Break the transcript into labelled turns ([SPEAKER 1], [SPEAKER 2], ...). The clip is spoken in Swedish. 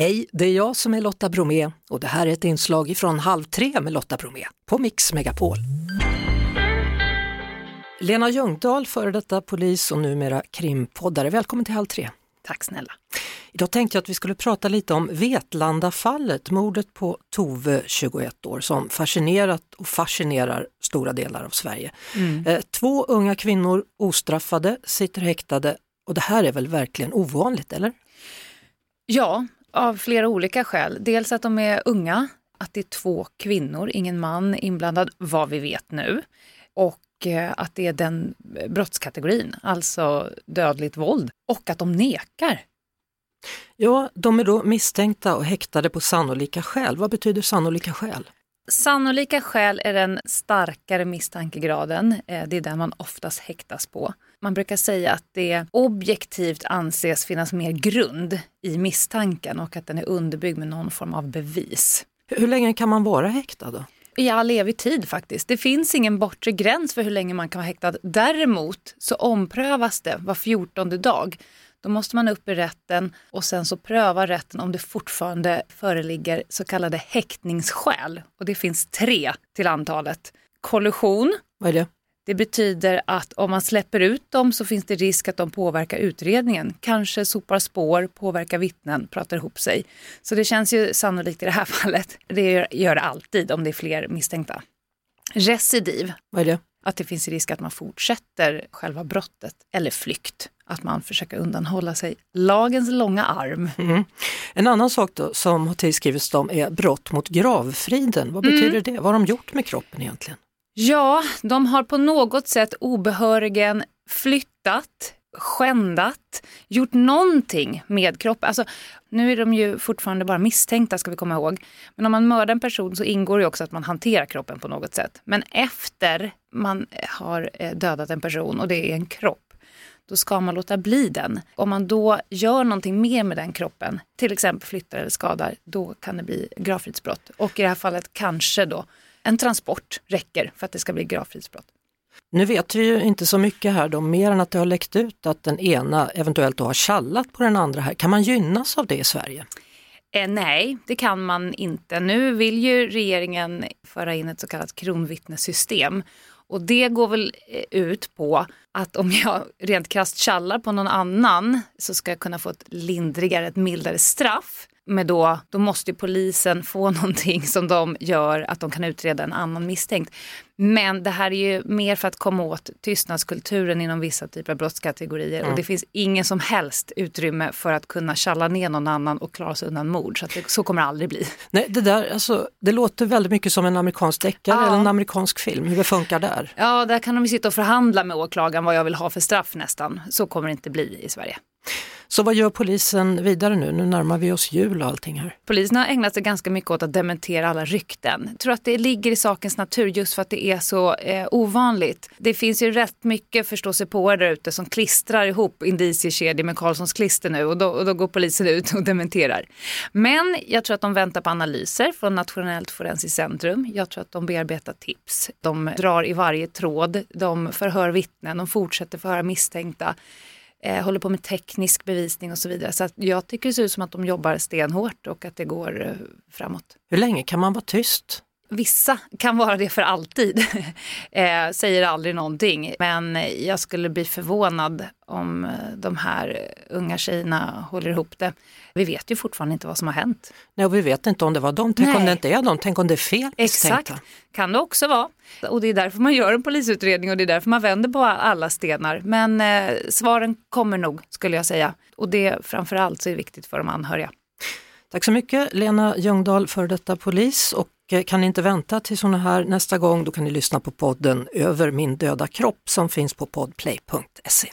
[SPEAKER 1] Hej, det är jag som är Lotta Bromé och det här är ett inslag från Halv tre med Lotta Bromé på Mix Megapol. Lena Ljungdahl, före detta polis och numera krimpoddare. Välkommen till Halv tre.
[SPEAKER 2] Tack snälla.
[SPEAKER 1] Idag tänkte jag att vi skulle prata lite om Vetlandafallet, mordet på Tove, 21 år, som fascinerat och fascinerar stora delar av Sverige. Mm. Två unga kvinnor, ostraffade, sitter häktade och det här är väl verkligen ovanligt, eller?
[SPEAKER 2] Ja, av flera olika skäl. Dels att de är unga, att det är två kvinnor, ingen man inblandad, vad vi vet nu. Och eh, att det är den brottskategorin, alltså dödligt våld. Och att de nekar.
[SPEAKER 1] Ja, de är då misstänkta och häktade på sannolika skäl. Vad betyder sannolika skäl?
[SPEAKER 2] Sannolika skäl är den starkare misstankegraden. Eh, det är den man oftast häktas på. Man brukar säga att det objektivt anses finnas mer grund i misstanken och att den är underbyggd med någon form av bevis.
[SPEAKER 1] Hur länge kan man vara häktad då?
[SPEAKER 2] I all evig tid faktiskt. Det finns ingen bortre gräns för hur länge man kan vara häktad. Däremot så omprövas det var fjortonde dag. Då måste man upp i rätten och sen så prövar rätten om det fortfarande föreligger så kallade häktningsskäl. Och det finns tre till antalet. Kollusion.
[SPEAKER 1] Vad är det?
[SPEAKER 2] Det betyder att om man släpper ut dem så finns det risk att de påverkar utredningen. Kanske sopar spår, påverkar vittnen, pratar ihop sig. Så det känns ju sannolikt i det här fallet. Det gör det alltid om det är fler misstänkta. Recidiv.
[SPEAKER 1] Vad är det?
[SPEAKER 2] Att det finns risk att man fortsätter själva brottet eller flykt. Att man försöker undanhålla sig lagens långa arm.
[SPEAKER 1] Mm. En annan sak då, som har tillskrivits dem är brott mot gravfriden. Vad betyder mm. det? Vad har de gjort med kroppen egentligen?
[SPEAKER 2] Ja, de har på något sätt obehörigen flyttat, skändat, gjort någonting med kroppen. Alltså, nu är de ju fortfarande bara misstänkta ska vi komma ihåg. Men om man mördar en person så ingår det också att man hanterar kroppen på något sätt. Men efter man eh, har eh, dödat en person och det är en kropp, då ska man låta bli den. Om man då gör någonting mer med den kroppen, till exempel flyttar eller skadar, då kan det bli gravfridsbrott. Och i det här fallet kanske då en transport räcker för att det ska bli gravfridsbrott.
[SPEAKER 1] Nu vet vi ju inte så mycket här då, mer än att det har läckt ut att den ena eventuellt då har kallat på den andra här. Kan man gynnas av det i Sverige?
[SPEAKER 2] Eh, nej, det kan man inte. Nu vill ju regeringen föra in ett så kallat kronvittnessystem och det går väl eh, ut på att om jag rent krasst kallar på någon annan så ska jag kunna få ett lindrigare, ett mildare straff med då, då måste polisen få någonting som de gör att de kan utreda en annan misstänkt. Men det här är ju mer för att komma åt tystnadskulturen inom vissa typer av brottskategorier mm. och det finns ingen som helst utrymme för att kunna tjalla ner någon annan och klara sig undan mord. Så, det, så kommer det aldrig bli.
[SPEAKER 1] Nej, det, där, alltså, det låter väldigt mycket som en amerikansk deckare ja. eller en amerikansk film, hur det funkar där.
[SPEAKER 2] Ja, där kan de sitta och förhandla med åklagaren vad jag vill ha för straff nästan. Så kommer det inte bli i Sverige.
[SPEAKER 1] Så vad gör polisen vidare nu? Nu närmar vi oss jul och allting här.
[SPEAKER 2] Polisen har ägnat sig ganska mycket åt att dementera alla rykten. Jag tror att det ligger i sakens natur just för att det är så eh, ovanligt. Det finns ju rätt mycket förståsigpåare där ute som klistrar ihop indiciekedjor med Karlssons klister nu och då, och då går polisen ut och dementerar. Men jag tror att de väntar på analyser från Nationellt forensiskt centrum. Jag tror att de bearbetar tips. De drar i varje tråd, de förhör vittnen, de fortsätter förhöra misstänkta eh, håller på med teknisk bevisning och så vidare. Så jag tycker det ser ut som att de jobbar stenhårt och att det går eh, framåt.
[SPEAKER 1] Hur länge kan man vara tyst?
[SPEAKER 2] Vissa kan vara det för alltid, eh, säger aldrig någonting. Men jag skulle bli förvånad om eh, de här unga tjejerna håller ihop det. Vi vet ju fortfarande inte vad som har hänt.
[SPEAKER 1] Nej, och vi vet inte om det var dem. Tänk Nej. om det inte är dem, tänk om det är fel
[SPEAKER 2] Exakt, kan det också vara. Och det är därför man gör en polisutredning och det är därför man vänder på alla stenar. Men eh, svaren kommer nog, skulle jag säga. Och det framförallt så är viktigt för de anhöriga.
[SPEAKER 1] Tack så mycket Lena Ljungdahl, för detta polis. Och eh, kan ni inte vänta till såna här nästa gång, då kan ni lyssna på podden Över min döda kropp som finns på podplay.se.